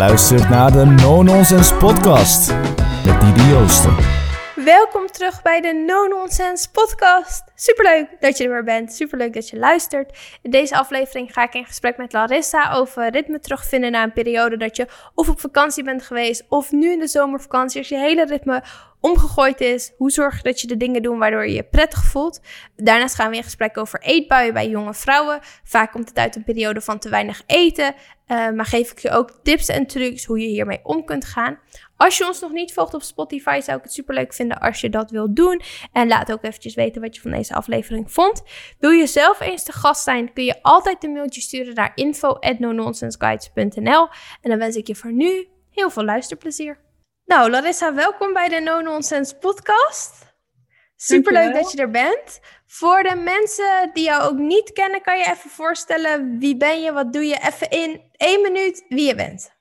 luistert naar de No Nonsense Podcast met Didi. Welkom terug bij de No Nonsense Podcast. Superleuk dat je er weer bent. Superleuk dat je luistert. In deze aflevering ga ik in gesprek met Larissa over ritme terugvinden na een periode dat je of op vakantie bent geweest of nu in de zomervakantie als je hele ritme omgegooid is. Hoe zorg je dat je de dingen doet waardoor je je prettig voelt? Daarnaast gaan we in gesprek over eetbuien bij jonge vrouwen. Vaak komt het uit een periode van te weinig eten. Uh, maar geef ik je ook tips en trucs hoe je hiermee om kunt gaan. Als je ons nog niet volgt op Spotify, zou ik het super leuk vinden als je dat wilt doen. En laat ook eventjes weten wat je van deze aflevering vond. Wil je zelf eens de gast zijn, kun je altijd een mailtje sturen naar info.nononsenseguides.nl. En dan wens ik je voor nu heel veel luisterplezier. Nou, Larissa, welkom bij de No Nonsense podcast. Superleuk dat je er bent. Voor de mensen die jou ook niet kennen, kan je even voorstellen wie ben je, wat doe je? Even in één minuut wie je bent.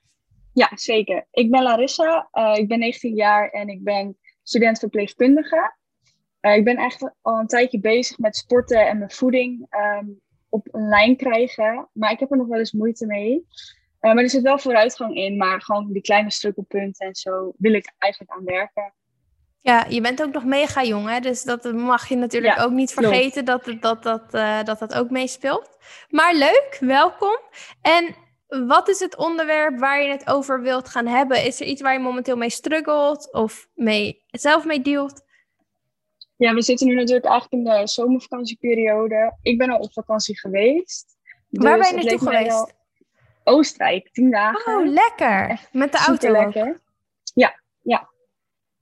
Ja, zeker. Ik ben Larissa, uh, ik ben 19 jaar en ik ben student verpleegkundige. Uh, ik ben eigenlijk al een tijdje bezig met sporten en mijn voeding um, op een lijn krijgen, maar ik heb er nog wel eens moeite mee. Uh, maar er zit wel vooruitgang in, maar gewoon die kleine strukkelpunten en zo wil ik eigenlijk aan werken. Ja, je bent ook nog mega jong, hè? dus dat mag je natuurlijk ja, ook niet vergeten dat, dat, dat, uh, dat dat ook meespeelt. Maar leuk, welkom. En wat is het onderwerp waar je het over wilt gaan hebben? Is er iets waar je momenteel mee struggelt of mee, zelf mee dealt? Ja, we zitten nu natuurlijk eigenlijk in de zomervakantieperiode. Ik ben al op vakantie geweest. waar ben je dus naartoe geweest? Oostenrijk, tien dagen. Oh, lekker. Echt Met de auto lekker. Ja, ja.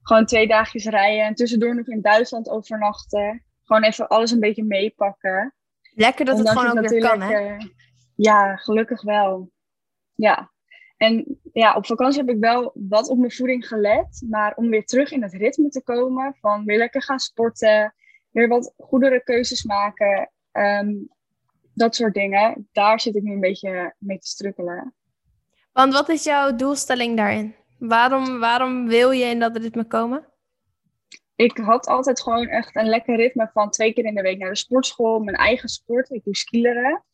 Gewoon twee dagjes rijden en tussendoor nog in Duitsland overnachten. Gewoon even alles een beetje meepakken. Lekker dat het gewoon ook weer kan, hè? Eh, ja, gelukkig wel. Ja. En ja, op vakantie heb ik wel wat op mijn voeding gelet. Maar om weer terug in het ritme te komen van weer lekker gaan sporten. Weer wat goedere keuzes maken. Ehm, dat soort dingen. Daar zit ik nu een beetje mee te strukkelen. Want wat is jouw doelstelling daarin? Waarom, waarom wil je in dat ritme komen? Ik had altijd gewoon echt een lekker ritme van twee keer in de week naar de sportschool. Mijn eigen sport. Ik doe skileren.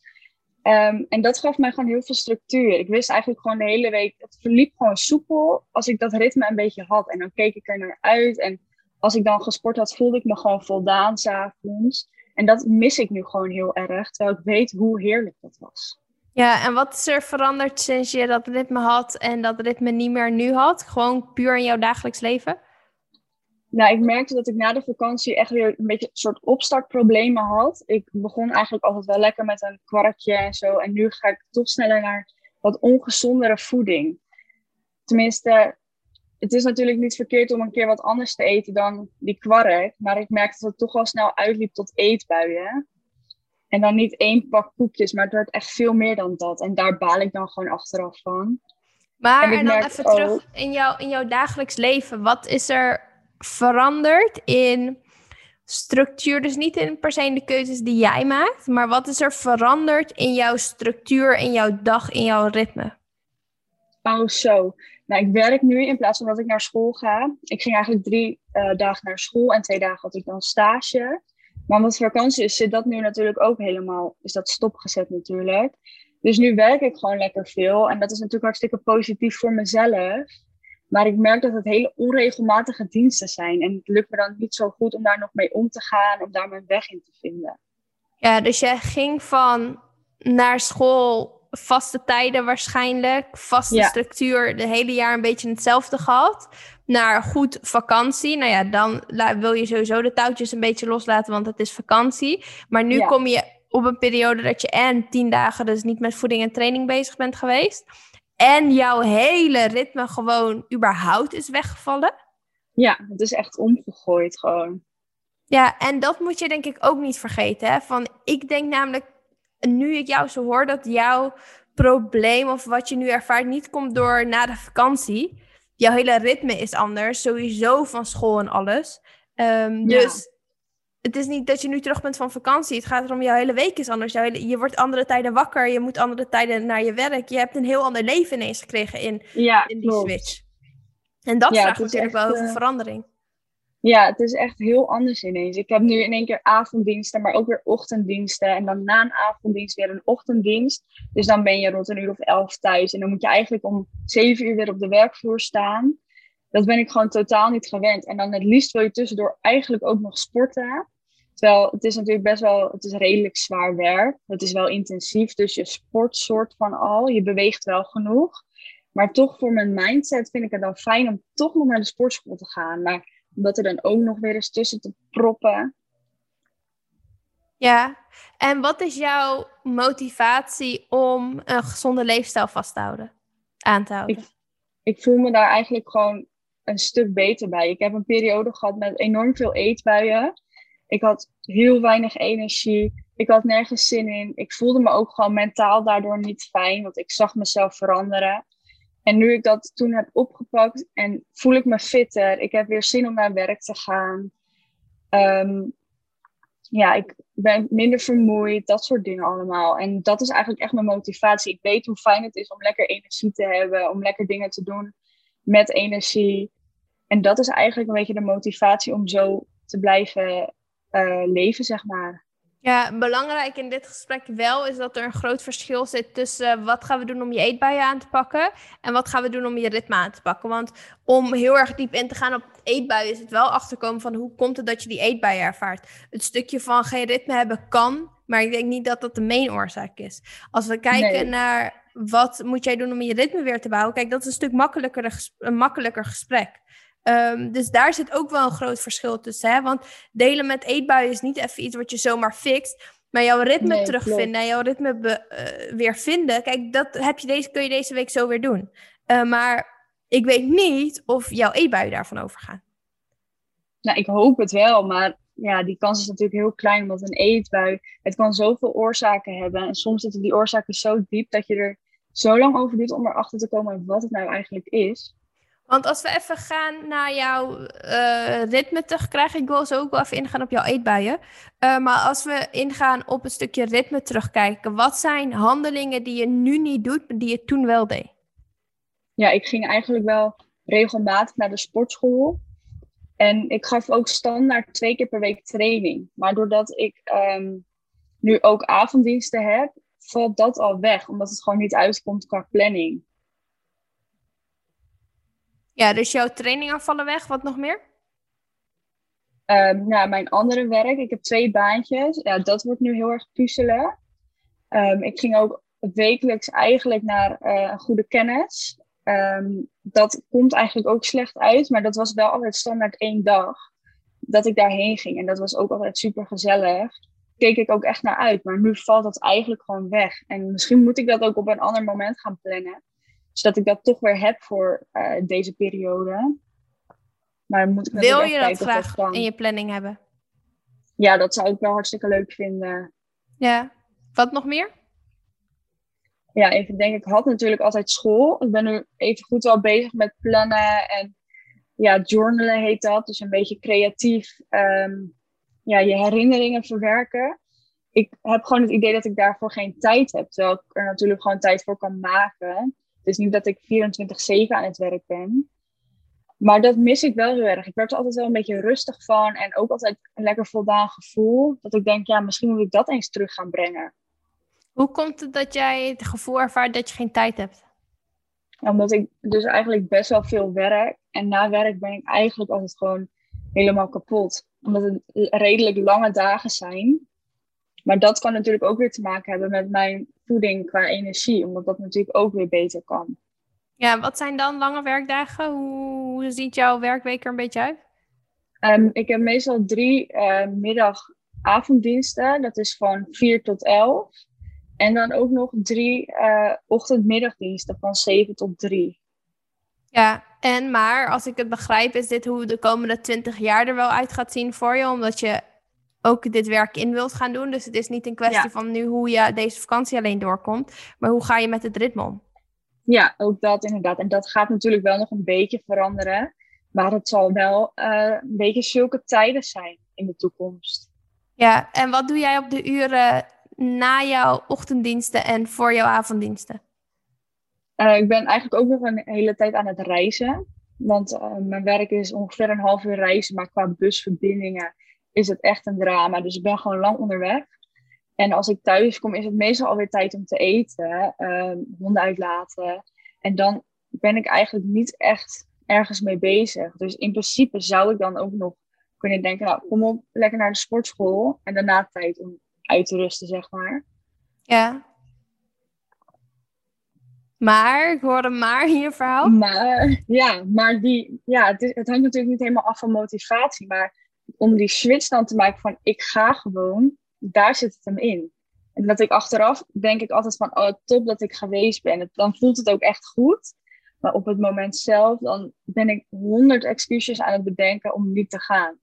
Um, en dat gaf mij gewoon heel veel structuur. Ik wist eigenlijk gewoon de hele week, het verliep gewoon soepel als ik dat ritme een beetje had. En dan keek ik er naar uit. En als ik dan gesport had, voelde ik me gewoon voldaan s'avonds. En dat mis ik nu gewoon heel erg, terwijl ik weet hoe heerlijk dat was. Ja, en wat is er veranderd sinds je dat ritme had en dat ritme niet meer nu had? Gewoon puur in jouw dagelijks leven? Nou, ik merkte dat ik na de vakantie echt weer een beetje een soort opstartproblemen had. Ik begon eigenlijk altijd wel lekker met een kwarkje en zo. En nu ga ik toch sneller naar wat ongezondere voeding. Tenminste, het is natuurlijk niet verkeerd om een keer wat anders te eten dan die kwark. Maar ik merkte dat het toch wel snel uitliep tot eetbuien. En dan niet één pak koekjes, maar het werd echt veel meer dan dat. En daar baal ik dan gewoon achteraf van. Maar en, en dan even terug in, jouw in jouw dagelijks leven. Wat is er veranderd in structuur? Dus niet in per se in de keuzes die jij maakt. Maar wat is er veranderd in jouw structuur, in jouw dag, in jouw ritme? Oh, zo. Nou, ik werk nu in plaats van dat ik naar school ga. Ik ging eigenlijk drie uh, dagen naar school en twee dagen had ik dan stage. Maar omdat vakantie is, zit dat nu natuurlijk ook helemaal, is dat stopgezet natuurlijk. Dus nu werk ik gewoon lekker veel. En dat is natuurlijk hartstikke positief voor mezelf. Maar ik merk dat het hele onregelmatige diensten zijn. En het lukt me dan niet zo goed om daar nog mee om te gaan, om daar mijn weg in te vinden. Ja, dus jij ging van naar school vaste tijden waarschijnlijk, vaste structuur, de hele jaar een beetje hetzelfde gehad. Naar goed vakantie. Nou ja, dan wil je sowieso de touwtjes een beetje loslaten, want het is vakantie. Maar nu kom je op een periode dat je en tien dagen dus niet met voeding en training bezig bent geweest. En jouw hele ritme gewoon überhaupt is weggevallen. Ja, het is echt omgegooid gewoon. Ja, en dat moet je denk ik ook niet vergeten. Hè? Van, ik denk namelijk nu ik jou zo hoor, dat jouw probleem of wat je nu ervaart niet komt door na de vakantie. Jouw hele ritme is anders, sowieso van school en alles. Um, Dus het is niet dat je nu terug bent van vakantie. Het gaat erom, jouw hele week is anders. Hele, je wordt andere tijden wakker, je moet andere tijden naar je werk. Je hebt een heel ander leven ineens gekregen in, ja, in die switch. En dat ja, vraagt natuurlijk wel heel veel eh, verandering. Ja, het is echt heel anders ineens. Ik heb nu in één keer avonddiensten, maar ook weer ochtenddiensten. En dan na een avonddienst weer een ochtenddienst. Dus dan ben je rond een uur of elf thuis. En dan moet je eigenlijk om zeven uur weer op de werkvloer staan. Dat ben ik gewoon totaal niet gewend. En dan het liefst wil je tussendoor eigenlijk ook nog sporten. Terwijl het is natuurlijk best wel, het is redelijk zwaar werk. Het is wel intensief, dus je sport soort van al. Je beweegt wel genoeg. Maar toch voor mijn mindset vind ik het dan fijn om toch nog naar de sportschool te gaan. Maar omdat er dan ook nog weer eens tussen te proppen. Ja, en wat is jouw motivatie om een gezonde leefstijl vast te houden, aan te houden? Ik, ik voel me daar eigenlijk gewoon een stuk beter bij. Ik heb een periode gehad met enorm veel eetbuien. Ik had heel weinig energie. Ik had nergens zin in. Ik voelde me ook gewoon mentaal daardoor niet fijn, want ik zag mezelf veranderen. En nu ik dat toen heb opgepakt en voel ik me fitter. Ik heb weer zin om naar werk te gaan. Ehm, ja, ik ben minder vermoeid, dat soort dingen allemaal. En dat is eigenlijk echt mijn motivatie. Ik weet hoe fijn het is om lekker energie te hebben, om lekker dingen te doen met energie. En dat is eigenlijk een beetje de motivatie om zo te blijven uh, leven, zeg maar. Ja, belangrijk in dit gesprek wel is dat er een groot verschil zit tussen wat gaan we doen om je eetbuien aan te pakken en wat gaan we doen om je ritme aan te pakken. Want om heel erg diep in te gaan op eetbuien is het wel achterkomen van hoe komt het dat je die eetbuien ervaart. Het stukje van geen ritme hebben kan, maar ik denk niet dat dat de main oorzaak is. Als we kijken naar wat moet jij doen om je ritme weer te bouwen, kijk dat is een stuk makkelijker, een makkelijker gesprek. Ehm, dus daar zit ook wel een groot verschil tussen. Hè? Want delen met eetbuien is niet even iets wat je zomaar fixt. Maar jouw ritme terugvinden en jouw ritme uh, weer vinden. Kijk, dat heb je deze, kun je deze week zo weer doen. Uh, maar ik weet niet of jouw eetbuien daarvan overgaan. Nou, ik hoop het wel. Maar ja, die kans is natuurlijk heel klein. Omdat een eetbui, het kan zoveel oorzaken hebben. En soms zitten die oorzaken zo diep dat je er zo lang over doet om erachter te komen wat het nou eigenlijk is. Want als we even gaan naar jouw uh, ritme terugkrijgen, ik wil zo ook wel even ingaan op jouw eetbuien. Uh, maar als we ingaan op een stukje ritme terugkijken, wat zijn handelingen die je nu niet doet, maar die je toen wel deed? Ja, ik ging eigenlijk wel regelmatig naar de sportschool. En ik gaf ook standaard twee keer per week training. Maar doordat ik um, nu ook avonddiensten heb, valt dat al weg, omdat het gewoon niet uitkomt qua planning. Ja, dus jouw trainingen vallen weg. Wat nog meer? Um, nou, mijn andere werk. Ik heb twee baantjes. Ja, dat wordt nu heel erg puzzelen. Um, ik ging ook wekelijks eigenlijk naar een goede kennis. Um, dat komt eigenlijk ook slecht uit, maar dat was wel altijd standaard één dag dat ik daarheen ging. En dat was ook altijd super gezellig. Keek ik ook echt naar uit, maar nu valt dat eigenlijk gewoon weg. En misschien moet ik dat ook op een ander moment gaan plannen zodat ik dat toch weer heb voor uh, deze periode. Maar moet ik Wil je dat graag in je planning hebben? Ja, dat zou ik wel hartstikke leuk vinden. Ja. Wat nog meer? Ja, even denk ik had natuurlijk altijd school. Ik ben nu even goed wel bezig met plannen en ja, journalen heet dat. Dus een beetje creatief um, ja, je herinneringen verwerken. Ik heb gewoon het idee dat ik daarvoor geen tijd heb. Terwijl ik er natuurlijk gewoon tijd voor kan maken. Het is niet dat ik 24-7 aan het werk ben. Maar dat mis ik wel heel erg. Ik werd er altijd wel een beetje rustig van. En ook altijd een lekker voldaan gevoel. Dat ik denk, ja, misschien moet ik dat eens terug gaan brengen. Hoe komt het dat jij het gevoel ervaart dat je geen tijd hebt? Omdat ik dus eigenlijk best wel veel werk. En na werk ben ik eigenlijk altijd gewoon helemaal kapot. Omdat het redelijk lange dagen zijn. Maar dat kan natuurlijk ook weer te maken hebben met mijn voeding qua energie, omdat dat natuurlijk ook weer beter kan. Ja, wat zijn dan lange werkdagen? Hoe ziet jouw werkweek er een beetje uit? Um, ik heb meestal drie uh, middag-avonddiensten. Dat is van 4 tot 11. En dan ook nog drie uh, ochtend-middagdiensten van 7 tot 3. Ja, en maar als ik het begrijp, is dit hoe de komende 20 jaar er wel uit gaat zien voor je, omdat je ook dit werk in wilt gaan doen. Dus het is niet een kwestie van nu hoe je deze vakantie alleen doorkomt, maar hoe ga je met het ritme om? Ja, ook dat inderdaad. En dat gaat natuurlijk wel nog een beetje veranderen. Maar het zal wel uh, een beetje zulke tijden zijn in de toekomst. Ja, en wat doe jij op de uren na jouw ochtenddiensten en voor jouw avonddiensten? Uh, ik ben eigenlijk ook nog een hele tijd aan het reizen. Want uh, mijn werk is ongeveer een half uur reizen, maar qua busverbindingen is het echt een drama. Dus ik ben gewoon lang onderweg. En als ik thuis kom, is het meestal alweer tijd om te eten, uh, honden uitlaten. En dan ben ik eigenlijk niet echt ergens mee bezig. Dus in principe zou ik dan ook nog kunnen denken, nou kom op, lekker naar de sportschool. En daarna tijd om uit te rusten, zeg maar. Ja. Maar, ik hoorde maar in je verhaal. Maar, ja, maar die, ja, het, het hangt natuurlijk niet helemaal af van motivatie. Maar om die switch dan te maken van ik ga gewoon, daar zit het hem in. En dat ik achteraf denk ik altijd van, oh top dat ik geweest ben. Dan voelt het ook echt goed. Maar op het moment zelf, dan ben ik honderd excuses aan het bedenken om niet te gaan.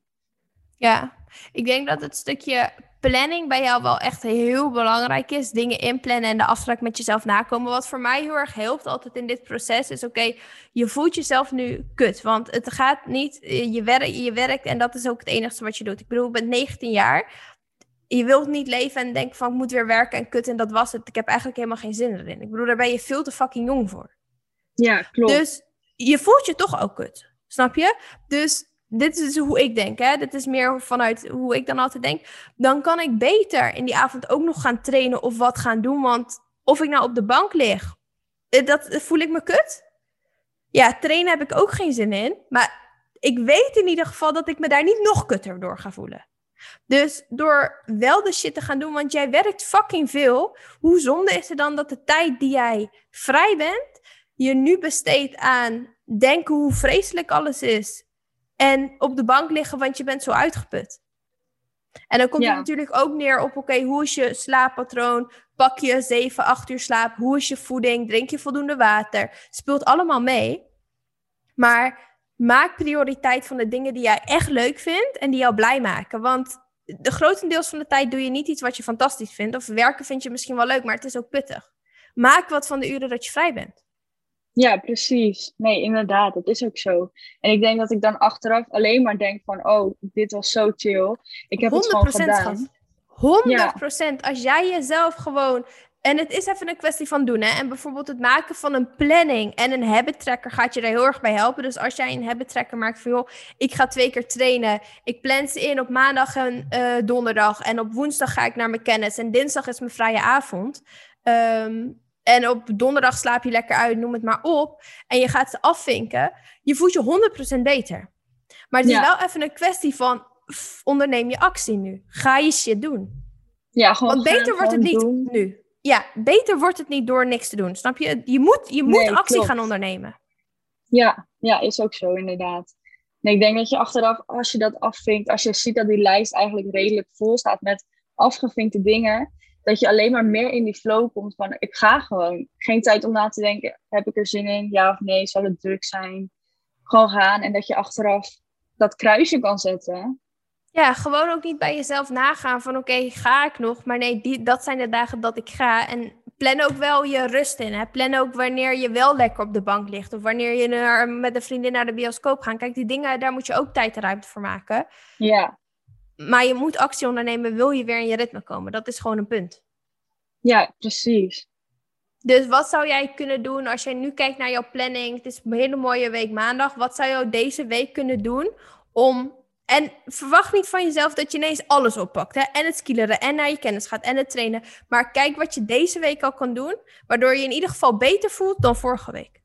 Ja, ik denk dat het stukje planning bij jou wel echt heel belangrijk is. Dingen inplannen en de afspraak met jezelf nakomen. Wat voor mij heel erg helpt altijd in dit proces is: oké, je voelt jezelf nu kut. Want het gaat niet, je, werk, je werkt en dat is ook het enige wat je doet. Ik bedoel, ik ben 19 jaar. Je wilt niet leven en denken van ik moet weer werken en kut en dat was het. Ik heb eigenlijk helemaal geen zin erin. Ik bedoel, daar ben je veel te fucking jong voor. Ja, klopt. Dus je voelt je toch ook kut. Snap je? Dus dit is hoe ik denk, hè? Dit is meer vanuit hoe ik dan altijd denk. Dan kan ik beter in die avond ook nog gaan trainen of wat gaan doen. Want of ik nou op de bank lig, eh, dat voel ik me kut. Ja, trainen heb ik ook geen zin in. Maar ik weet in ieder geval dat ik me daar niet nog kutter door ga voelen. Dus door wel de shit te gaan doen, want jij werkt fucking veel. Hoe zonde is het dan dat de tijd die jij vrij bent, je nu besteedt aan denken hoe vreselijk alles is en op de bank liggen, want je bent zo uitgeput. En dan komt het natuurlijk ook neer op, oké, hoe is je slaappatroon? Pak je 7, 8 uur slaap? Hoe is je voeding? Drink je voldoende water? Speelt allemaal mee. Maar maak prioriteit van de dingen die jij echt leuk vindt en die jou blij maken. Want de grotendeels van de tijd doe je niet iets wat je fantastisch vindt. Of werken vind je misschien wel leuk, maar het is ook pittig. Maak wat van de uren dat je vrij bent. Ja, precies. Nee, inderdaad, dat is ook zo. En ik denk dat ik dan achteraf alleen maar denk van, oh, dit was zo chill. Ik heb het gewoon gedaan. 100%. Als jij jezelf gewoon en het is even een kwestie van doen. Hè? En bijvoorbeeld het maken van een planning en een habit tracker gaat je daar heel erg bij helpen. Dus als jij een habit tracker maakt van joh, ik ga twee keer trainen. Ik plan ze in op maandag en uh, donderdag. En op woensdag ga ik naar mijn kennis. En dinsdag is mijn vrije avond. Um, en op donderdag slaap je lekker uit, noem het maar op. En je gaat ze afvinken. Je voelt je 100% beter. Maar het is wel even een kwestie van onderneem je actie nu. Ga je shit doen. Ja, gewoon. Want beter wordt het niet nu. Ja, beter wordt het niet door niks te doen. Snap je? Je moet, je moet actie gaan ondernemen. Ja, ja, is ook zo inderdaad. Nee, ik denk dat je achteraf, als je dat afvinkt, als je ziet dat die lijst eigenlijk redelijk vol staat met afgevinkte dingen, dat je alleen maar meer in die flow komt van ik ga gewoon. Geen tijd om na te denken, heb ik er zin in? Ja of nee? Zal het druk zijn? Gewoon gaan en dat je achteraf dat kruisje kan zetten. Ja, gewoon ook niet bij jezelf nagaan van oké, ga ik nog? Maar nee, die, dat zijn de dagen dat ik ga. En plan ook wel je rust in. Hè? Plan ook wanneer je wel lekker op de bank ligt. Of wanneer je naar, met een vriendin naar de bioscoop gaat. Kijk, die dingen, daar moet je ook tijd en ruimte voor maken. Ja. Maar je moet actie ondernemen, wil je weer in je ritme komen. Dat is gewoon een punt. Ja, precies. Dus wat zou jij kunnen doen als jij nu kijkt naar jouw planning? Het is een hele mooie week maandag. Wat zou je deze week kunnen doen om. En verwacht niet van jezelf dat je ineens alles oppakt. Hè? En het skileren en naar je kennis gaat en het trainen. Maar kijk wat je deze week al kan doen. Waardoor je in ieder geval beter voelt dan vorige week.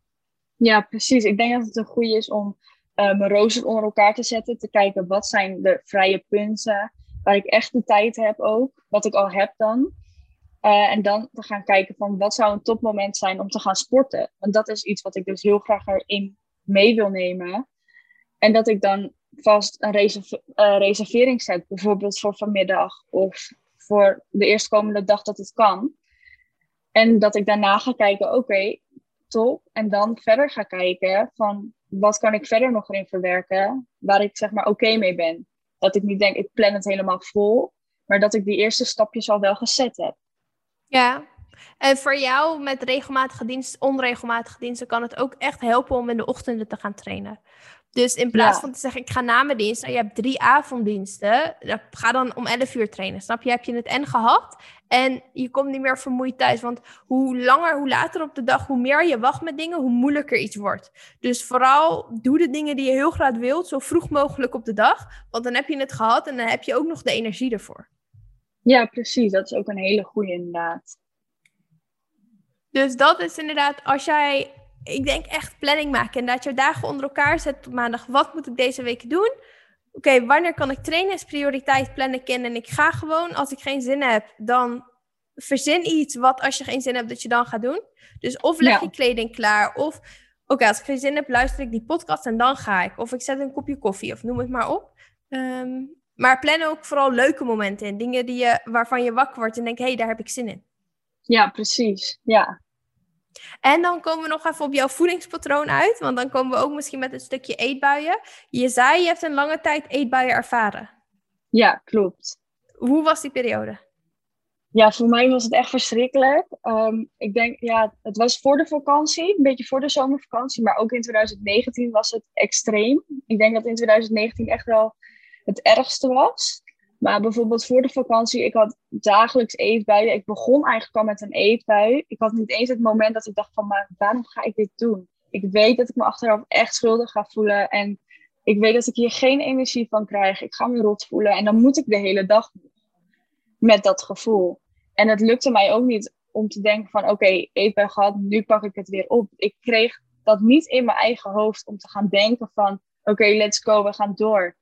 Ja, precies. Ik denk dat het een goede is om mijn roosters onder elkaar te zetten. Te kijken wat zijn de vrije punten waar ik echt de tijd heb ook. Wat ik al heb dan. Uh, en dan te gaan kijken van wat zou een topmoment zijn om te gaan sporten. Want dat is iets wat ik dus heel graag erin mee wil nemen. En dat ik dan vast een reserve uh, reservering zet. Bijvoorbeeld voor vanmiddag of voor de eerstkomende dag dat het kan. En dat ik daarna ga kijken, oké, top. En dan verder ga kijken van wat kan ik verder nog erin verwerken waar ik zeg maar oké mee ben. Dat ik niet denk, ik plan het helemaal vol, maar dat ik die eerste stapjes al wel gezet heb. Ja, En voor jou met regelmatige diensten, onregelmatige diensten, kan het ook echt helpen om in de ochtenden te gaan trainen. Dus in plaats van te zeggen, ik ga na mijn dienst en je hebt drie avonddiensten, ga dan om 11 uur trainen. Snap je? Heb je het en gehad en je komt niet meer vermoeid thuis. Want hoe langer, hoe later op de dag, hoe meer je wacht met dingen, hoe moeilijker iets wordt. Dus vooral doe de dingen die je heel graag wilt, zo vroeg mogelijk op de dag. Want dan heb je het gehad en dan heb je ook nog de energie ervoor. Ja, precies. Dat is ook een hele goede inderdaad. Dus dat is inderdaad, als jij, ik denk echt planning maken en dat je dagen onder elkaar zet op maandag. Wat moet ik deze week doen? Oké, wanneer kan ik trainen? Is prioriteit plannen kennen. En ik ga gewoon, als ik geen zin heb, dan verzin iets wat als je geen zin hebt, dat je dan gaat doen. Dus of leg je kleding klaar, of oké, als ik geen zin heb, luister ik die podcast en dan ga ik. Of ik zet een kopje koffie, of noem het maar op. Ehm, maar plan ook vooral leuke momenten in. Dingen die je, waarvan je wakker wordt en denkt, hé, hey, daar heb ik zin in. Ja, precies. Ja. En dan komen we nog even op jouw voedingspatroon uit. Want dan komen we ook misschien met een stukje eetbuien. Je zei, je hebt een lange tijd eetbuien ervaren. Ja, klopt. Hoe was die periode? Ja, voor mij was het echt verschrikkelijk. Ehm, ik denk, ja, het was voor de vakantie, een beetje voor de zomervakantie. Maar ook in 2019 was het extreem. Ik denk dat in 2019 echt wel het ergste was. Maar bijvoorbeeld voor de vakantie, ik had dagelijks eetbuien. Ik begon eigenlijk al met een eetbui. Ik had niet eens het moment dat ik dacht van, maar waarom ga ik dit doen? Ik weet dat ik me achteraf echt schuldig ga voelen. En ik weet dat ik hier geen energie van krijg. Ik ga me rot voelen. En dan moet ik de hele dag met dat gevoel. En het lukte mij ook niet om te denken van, oké, okay, eetbui gehad, nu pak ik het weer op. Ik kreeg dat niet in mijn eigen hoofd om te gaan denken van, oké, let's go, we gaan door.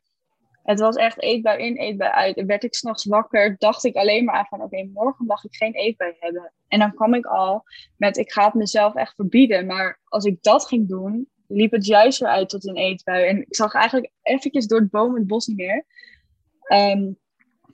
Het was echt eetbui in, eetbui uit. En werd ik s'nachts wakker, dacht ik alleen maar aan van oké, morgen mag ik geen eetbui hebben. En dan kwam ik al met ik ga het mezelf echt verbieden. Maar als ik dat ging doen, liep het juist weer uit tot een eetbui. En ik zag eigenlijk eventjes door het boom het bos niet meer. Ehm,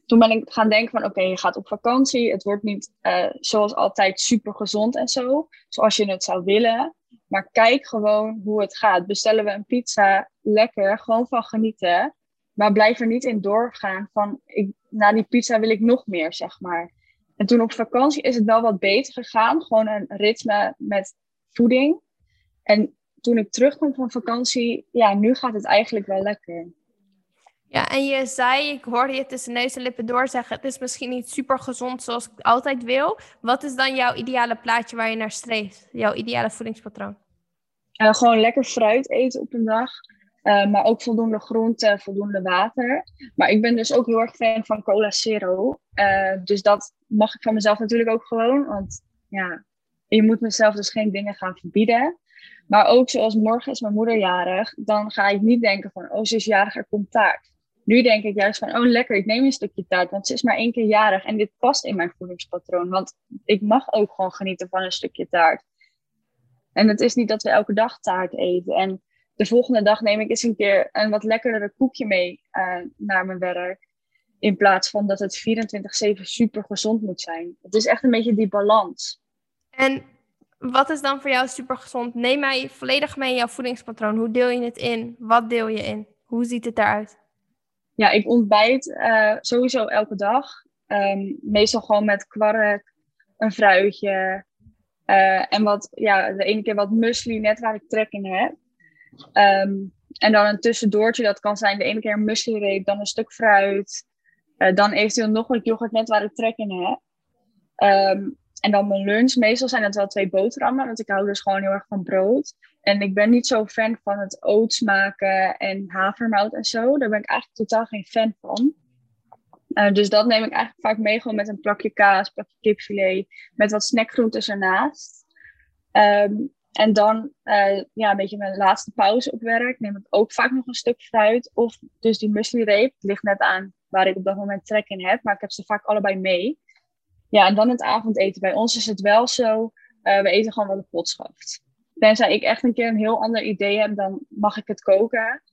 toen ben ik gaan denken van oké, je gaat op vakantie. Het wordt niet uh, zoals altijd super gezond en zo. Zoals je het zou willen. Maar kijk gewoon hoe het gaat. Bestellen we een pizza, lekker, gewoon van genieten. Maar blijf er niet in doorgaan van, ik, na die pizza wil ik nog meer, zeg maar. En toen op vakantie is het wel wat beter gegaan. Gewoon een ritme met voeding. En toen ik terugkwam van vakantie, ja, nu gaat het eigenlijk wel lekker. Ja, en je zei, ik hoorde je tussen neus en lippen door zeggen, het is misschien niet super gezond zoals ik altijd wil. Wat is dan jouw ideale plaatje waar je naar streeft? Jouw ideale voedingspatroon? Uh, gewoon lekker fruit eten op een dag. Uh, maar ook voldoende groente, voldoende water. Maar ik ben dus ook heel erg fan van cola zero. Uh, dus dat mag ik van mezelf natuurlijk ook gewoon. Want ja, je moet mezelf dus geen dingen gaan verbieden. Maar ook zoals morgen is mijn moeder jarig. Dan ga ik niet denken van, oh ze is jarig, er komt taart. Nu denk ik juist van, oh lekker, ik neem een stukje taart. Want ze is maar één keer jarig. En dit past in mijn voedingspatroon. Want ik mag ook gewoon genieten van een stukje taart. En het is niet dat we elke dag taart eten. En de volgende dag neem ik eens een keer een wat lekkerdere koekje mee uh, naar mijn werk. In plaats van dat het 24-7 super gezond moet zijn. Het is echt een beetje die balans. En wat is dan voor jou super gezond? Neem mij volledig mee in jouw voedingspatroon. Hoe deel je het in? Wat deel je in? Hoe ziet het eruit? Ja, ik ontbijt uh, sowieso elke dag. Um, meestal gewoon met kwark, een fruitje. Uh, en wat, ja, de ene keer wat muesli, net waar ik trek in heb. Um, en dan een tussendoortje, dat kan zijn de ene keer een muesli dan een stuk fruit. Uh, dan eventueel nog wat yoghurt, net waar ik trek in heb. Um, en dan mijn lunch, meestal zijn het wel twee boterhammen, want ik hou dus gewoon heel erg van brood. En ik ben niet zo fan van het oats maken en havermout en zo. Daar ben ik eigenlijk totaal geen fan van. Uh, dus dat neem ik eigenlijk vaak mee gewoon met een plakje kaas, plakje kipfilet, met wat snackgroentes ernaast. Um, en dan, uh, ja, een beetje mijn laatste pauze op werk, neem ik ook vaak nog een stuk fruit. Of dus die muesli-reep. Het ligt net aan waar ik op dat moment trek in heb, maar ik heb ze vaak allebei mee. Ja, en dan het avondeten. Bij ons is het wel zo, uh, we eten gewoon wat de pot schaft. Tenzij ik echt een keer een heel ander idee heb, dan mag ik het koken.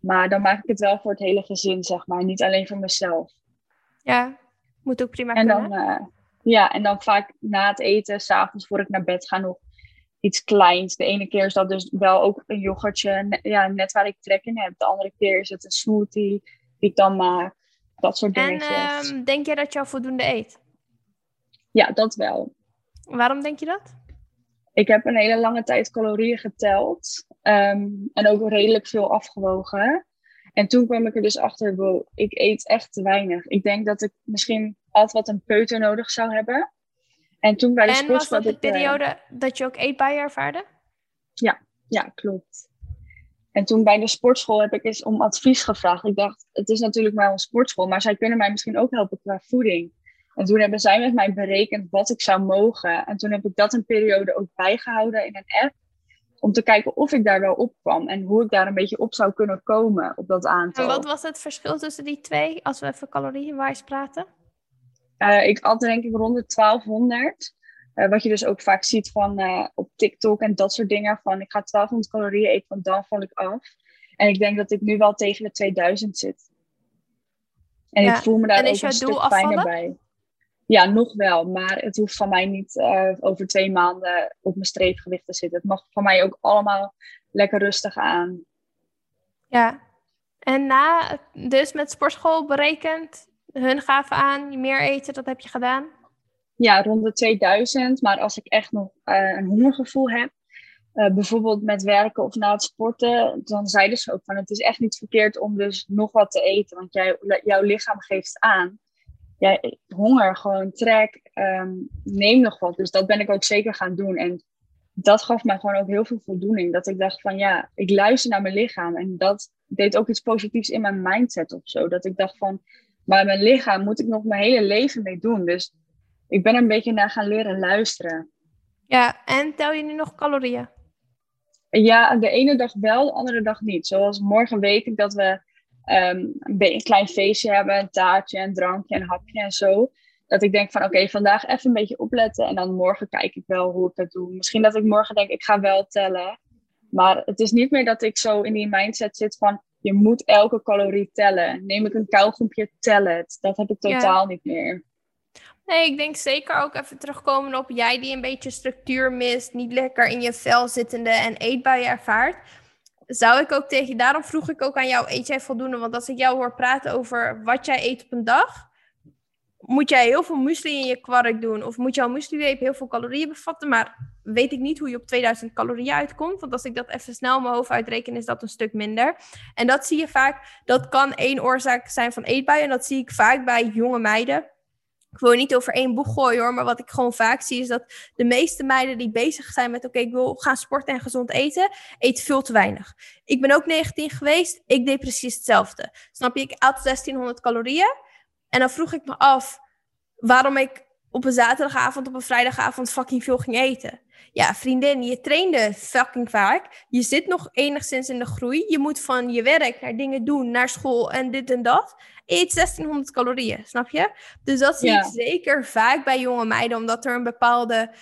Maar dan maak ik het wel voor het hele gezin, zeg maar. Niet alleen voor mezelf. Ja, moet ook prima en kunnen. Dan, uh, ja, en dan vaak na het eten, s'avonds voor ik naar bed ga, nog iets kleins. De ene keer is dat dus wel ook een yoghurtje, ja, net waar ik trek in heb. De andere keer is het een smoothie die ik dan maak. Dat soort dingetjes. En um, denk jij dat je al voldoende eet? Ja, dat wel. Waarom denk je dat? Ik heb een hele lange tijd calorieën geteld ehm, en ook redelijk veel afgewogen. En toen kwam ik er dus achter, wow, ik eet echt te weinig. Ik denk dat ik misschien altijd wat een peuter nodig zou hebben. En toen bij de en was dat de eh, periode dat je ook eetbuien ervaarde? Ja, ja, klopt. En toen bij de sportschool heb ik eens om advies gevraagd. Ik dacht, het is natuurlijk maar een sportschool, maar zij kunnen mij misschien ook helpen qua voeding. En toen hebben zij met mij berekend wat ik zou mogen. En toen heb ik dat een periode ook bijgehouden in een app. Om te kijken of ik daar wel op kwam en hoe ik daar een beetje op zou kunnen komen op dat aantal. En wat was het verschil tussen die twee, als we even calorieënwijs praten? Uh, ik at denk ik rond de 1200. Uh, wat je dus ook vaak ziet van uh, op TikTok en dat soort dingen. Van ik ga 1200 calorieën eten, want dan val ik af. En ik denk dat ik nu wel tegen de 2000 zit. En ja. ik voel me daar ook een stuk fijner bij. Ja, nog wel. Maar het hoeft van mij niet over twee maanden op mijn streefgewicht te zitten. Het mag van mij ook allemaal lekker rustig aan. Ja. En na, dus met sportschool berekend, hun gaven aan, meer eten, dat heb je gedaan? Ja, rond de 2000. Maar als ik echt nog uh, een hongergevoel heb, uh, bijvoorbeeld met werken of na het sporten, dan zeiden ze ook van het is echt niet verkeerd om dus nog wat te eten. Want jij, jouw lichaam geeft aan ja, honger, gewoon trek, um, neem nog wat. Dus dat ben ik ook zeker gaan doen. En dat gaf mij gewoon ook heel veel voldoening. Dat ik dacht van ja, ik luister naar mijn lichaam. En dat deed ook iets positiefs in mijn mindset of zo. Dat ik dacht van, maar mijn lichaam moet ik nog mijn hele leven mee doen. Dus ik ben er een beetje naar gaan leren luisteren. Ja, en tel je nu nog calorieën? Ja, de ene dag wel, de andere dag niet. Zoals morgen weet ik dat we um, een, klein feestje hebben, een taartje, een drankje, een hapje en zo. Dat ik denk van oké, vandaag even een beetje opletten en dan morgen kijk ik wel hoe ik dat doe. Misschien dat ik morgen denk ik ga wel tellen. Maar het is niet meer dat ik zo in die mindset zit van je moet elke calorie tellen. Neem ik een kauwgompje, tel het. Dat heb ik totaal niet meer. Nee, ik denk zeker ook even terugkomen op jij die een beetje structuur mist, niet lekker in je vel zittende en eetbuien ervaart zou ik ook tegen, daarom vroeg ik ook aan jou, eet jij voldoende? Want als ik jou hoor praten over wat jij eet op een dag, moet jij heel veel muesli in je kwark doen? Of moet jouw muesli heel veel calorieën bevatten? Maar weet ik niet hoe je op 2000 calorieën uitkomt. Want als ik dat even snel mijn hoofd uitreken, is dat een stuk minder. En dat zie je vaak, dat kan één oorzaak zijn van eetbuien. En dat zie ik vaak bij jonge meiden ik wil niet over één boeg gooien hoor, maar wat ik gewoon vaak zie is dat de meeste meiden die bezig zijn met oké, ik wil gaan sporten en gezond eten, eten veel te weinig. Ik ben ook 19 geweest, ik deed precies hetzelfde. Snap je, ik at 1600 calorieën en dan vroeg ik me af waarom ik op een zaterdagavond, op een vrijdagavond fucking veel ging eten. Ja, vriendin, je trainde fucking vaak. Je zit nog enigszins in de groei. Je moet van je werk naar dingen doen, naar school en dit en dat. Eet 1600 calorieën, snap je? Dus dat zie ik zeker vaak bij jonge meiden, omdat er een bepaalde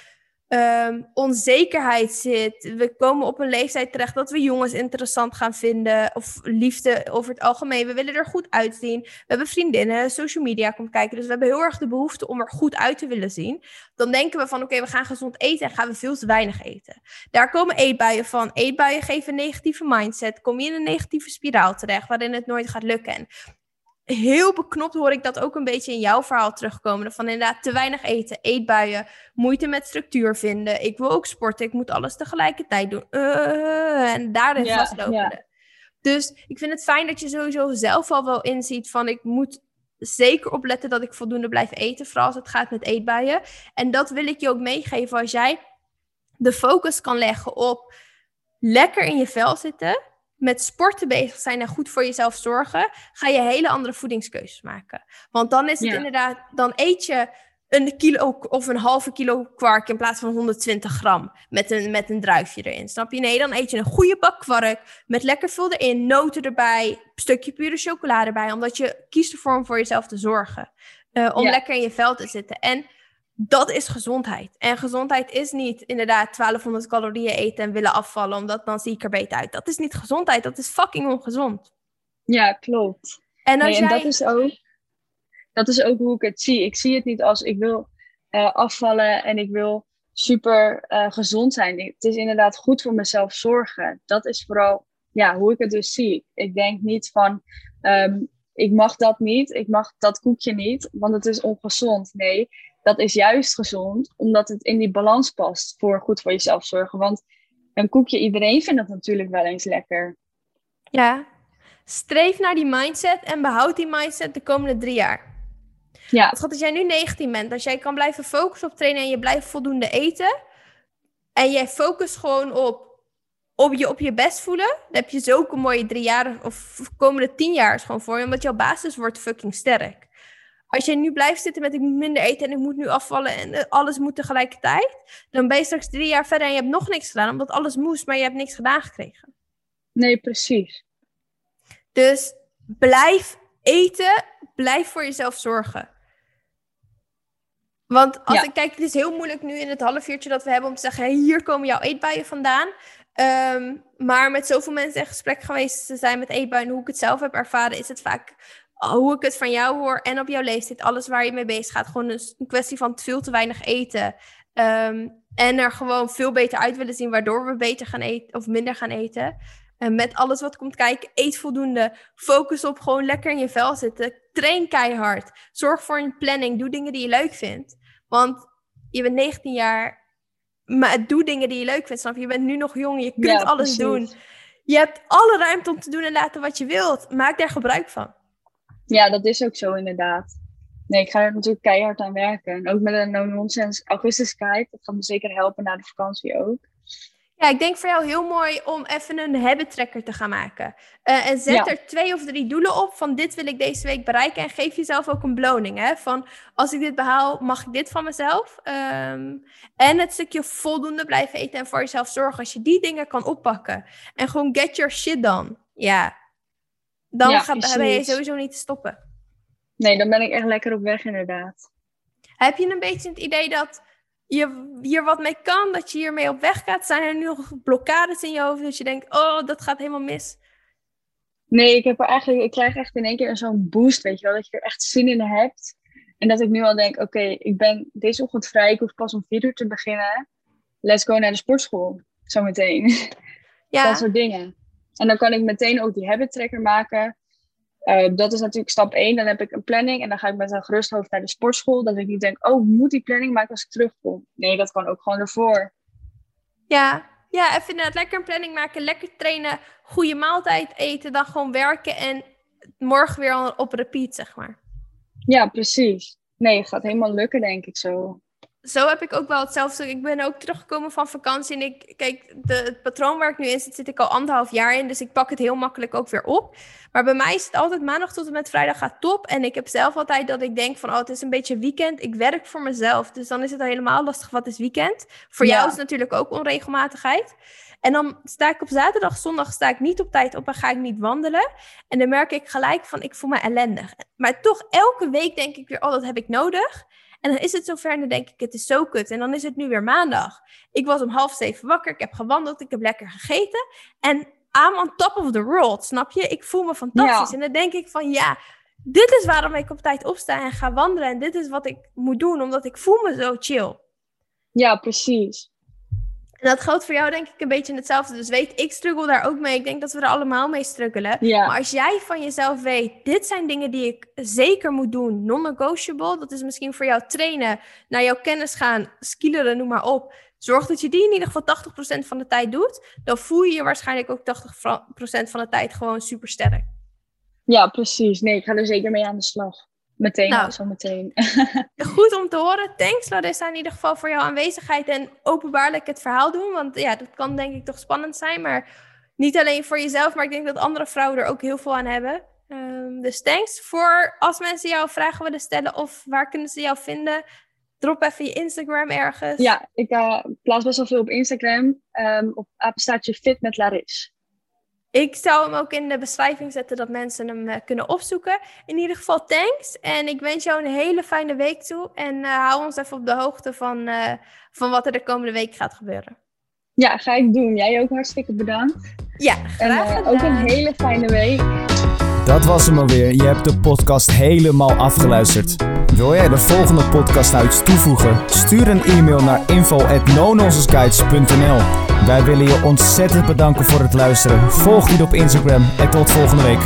um, onzekerheid zit. We komen op een leeftijd terecht dat we jongens interessant gaan vinden. Of liefde over het algemeen. We willen er goed uitzien. We hebben vriendinnen, social media komt kijken. Dus we hebben heel erg de behoefte om er goed uit te willen zien. Dan denken we van oké, we gaan gezond eten en gaan we veel te weinig eten. Daar komen eetbuien van. Eetbuien geven een negatieve mindset. Kom je in een negatieve spiraal terecht waarin het nooit gaat lukken heel beknopt hoor ik dat ook een beetje in jouw verhaal terugkomen. Van inderdaad te weinig eten, eetbuien, moeite met structuur vinden. Ik wil ook sporten, ik moet alles tegelijkertijd doen. Uh, en daarin ja, vastlopen. Ja. Dus ik vind het fijn dat je sowieso zelf al wel inziet van ik moet zeker opletten dat ik voldoende blijf eten. Vooral als het gaat met eetbuien. En dat wil ik je ook meegeven als jij de focus kan leggen op lekker in je vel zitten met sporten bezig zijn en goed voor jezelf zorgen, ga je hele andere voedingskeuzes maken. Want dan is het inderdaad, dan eet je een kilo of een halve kilo kwark in plaats van 120 gram met een, met een druifje erin. Snap je? Nee, dan eet je een goede bak kwark met lekker veel erin, noten erbij, een stukje pure chocolade erbij, omdat je kiest ervoor om voor jezelf te zorgen. Uh, om lekker in je vel te zitten. En dat is gezondheid. En gezondheid is niet inderdaad 1200 calorieën eten en willen afvallen, omdat dan zie ik er beter uit. Dat is niet gezondheid, dat is fucking ongezond. Ja, klopt. En, als jij... dat, is ook, dat is ook hoe ik het zie. Ik zie het niet als ik wil uh, afvallen en ik wil super uh, gezond zijn. Het is inderdaad goed voor mezelf zorgen. Dat is vooral ja, hoe ik het dus zie. Ik denk niet van um, ik mag dat niet, ik mag dat koekje niet, want het is ongezond. Nee, dat is juist gezond, omdat het in die balans past voor goed voor jezelf zorgen. Want een koekje, iedereen vindt dat natuurlijk wel eens lekker. Ja, streef naar die mindset en behoud die mindset de komende drie jaar. Ja, Het gaat als jij nu 19 bent, als jij kan blijven focussen op trainen en je blijft voldoende eten. En jij focust gewoon op, op, je, op je best voelen. Dan heb je zulke mooie drie jaar of komende tien jaar gewoon voor je. Omdat jouw basis wordt fucking sterk. Als je nu blijft zitten met ik moet minder eten en ik moet nu afvallen en eh, alles moet tegelijkertijd. Dan ben je straks drie jaar verder en je hebt nog niks gedaan. Omdat alles moest, maar je hebt niks gedaan gekregen. nee, precies. Dus blijf eten, blijf voor jezelf zorgen. Want als Ja. ik kijk, het is heel moeilijk nu in het half uurtje dat we hebben om te zeggen: hey, hier komen jouw eetbuien vandaan. Ehm, maar met zoveel mensen in gesprek geweest te zijn met eetbuien, hoe ik het zelf heb ervaren, is het vaak hoe ik het van jou hoor en op jouw leeftijd, alles waar je mee bezig gaat. Gewoon een, kwestie van veel te weinig eten. Ehm, en er gewoon veel beter uit willen zien, waardoor we beter gaan eten of minder gaan eten. En met alles wat komt kijken, eet voldoende. Focus op gewoon lekker in je vel zitten. Train keihard. Zorg voor een planning. Doe dingen die je leuk vindt. Want je bent 19 jaar, maar doe dingen die je leuk vindt. Snap je? Je bent nu nog jong, je kunt Ja, alles precies. doen. Je hebt alle ruimte om te doen en laten wat je wilt. Maak daar gebruik van. Ja, dat is ook zo inderdaad. Nee, ik ga er natuurlijk keihard aan werken. En ook met een no-nonsense augustus kite. Dat gaat me zeker helpen na de vakantie ook. Ja, ik denk voor jou heel mooi om even een habit tracker te gaan maken. Eh, en zet Ja. er twee of drie doelen op van dit wil ik deze week bereiken. En geef jezelf ook een beloning. Hè? Van als ik dit behaal, mag ik dit van mezelf. Ehm, en het stukje voldoende blijven eten en voor jezelf zorgen. Als je die dingen kan oppakken en gewoon get your shit done. Ja, dan Ja, gaat, ben je sowieso niet te stoppen. Nee, dan ben ik echt lekker op weg inderdaad. Heb je een beetje het idee dat je hier wat mee kan? Dat je hiermee op weg gaat? Zijn er nu nog blokkades in je hoofd dat je denkt, oh, dat gaat helemaal mis? Nee, ik, heb er eigenlijk, ik krijg echt in één keer zo'n boost, weet je wel. Dat je er echt zin in hebt. En dat ik nu al denk, oké, ik ben deze ochtend vrij. Ik hoef pas om vier uur te beginnen. Let's go naar de sportschool. Zometeen. Ja, Dat soort dingen. En dan kan ik meteen ook die habit tracker maken. Eh, dat is natuurlijk stap 1. Dan heb ik een planning en dan ga ik met een gerust hoofd naar de sportschool. Dat ik niet denk, oh, ik moet die planning maken als ik terugkom. Nee, dat kan ook gewoon ervoor. ja. Ja, even inderdaad lekker een planning maken, lekker trainen, goede maaltijd eten, dan gewoon werken en morgen weer op repeat, zeg maar. Ja, precies. Nee, gaat helemaal lukken, denk ik zo. Zo heb ik ook wel hetzelfde. Ik ben ook teruggekomen van vakantie en ik, kijk, de, het patroon waar ik nu in zit, zit ik al anderhalf jaar in, dus ik pak het heel makkelijk ook weer op. Maar bij mij is het altijd maandag tot en met vrijdag gaat top. En ik heb zelf altijd dat ik denk van, oh, het is een beetje weekend. Ik werk voor mezelf, dus dan is het al helemaal lastig. Wat is weekend? Voor Ja. jou is het natuurlijk ook onregelmatigheid. En dan sta ik op zaterdag, zondag sta ik niet op tijd op en ga ik niet wandelen. En dan merk ik gelijk van, ik voel me ellendig. Maar toch elke week denk ik weer, oh, dat heb ik nodig. En dan is het zover en dan denk ik, het is zo kut. En dan is het nu weer maandag. Ik was om half zeven wakker, ik heb gewandeld, ik heb lekker gegeten. En I'm on top of the world, snap je? Ik voel me fantastisch. Ja. En dan denk ik van, ja, dit is waarom ik op tijd opsta en ga wandelen. En dit is wat ik moet doen, omdat ik voel me zo chill. Ja, precies. En dat geldt voor jou denk ik een beetje hetzelfde. Dus weet, ik struggle daar ook mee. Ik denk dat we er allemaal mee struggelen. Ja. Maar als jij van jezelf weet, dit zijn dingen die ik zeker moet doen, non-negotiable. Dat is misschien voor jou trainen, naar jouw kennis gaan, skilleren, noem maar op. Zorg dat je die in ieder geval 80% van de tijd doet. Dan voel je je waarschijnlijk ook 80% van de tijd gewoon super sterk. Ja, precies. Nee, ik ga er zeker mee aan de slag. Meteen, Nou. zo meteen. Goed om te horen. Thanks Larissa in ieder geval voor jouw aanwezigheid en openbaarlijk het verhaal doen. Want ja, dat kan denk ik toch spannend zijn. Maar niet alleen voor jezelf, maar ik denk dat andere vrouwen er ook heel veel aan hebben. Ehm, dus thanks voor als mensen jou vragen willen stellen of waar kunnen ze jou vinden. Drop even je Instagram ergens. ja, ik eh, plaats best wel veel op Instagram. ehm, op apenstaartje fit met Laris. Ik zou hem ook in de beschrijving zetten dat mensen hem eh, kunnen opzoeken. In ieder geval thanks. En ik wens jou een hele fijne week toe. En eh, hou ons even op de hoogte van, eh, van wat er de komende week gaat gebeuren. Ja, ga ik doen. Jij ook hartstikke bedankt. Ja, En graag gedaan. ook een hele fijne week. Dat was hem alweer. Je hebt de podcast helemaal afgeluisterd. Wil jij de volgende podcast nou toevoegen? Stuur een e-mail naar info@nononsenseguides.nl. Wij willen je ontzettend bedanken voor het luisteren. Volg je op Instagram en tot volgende week.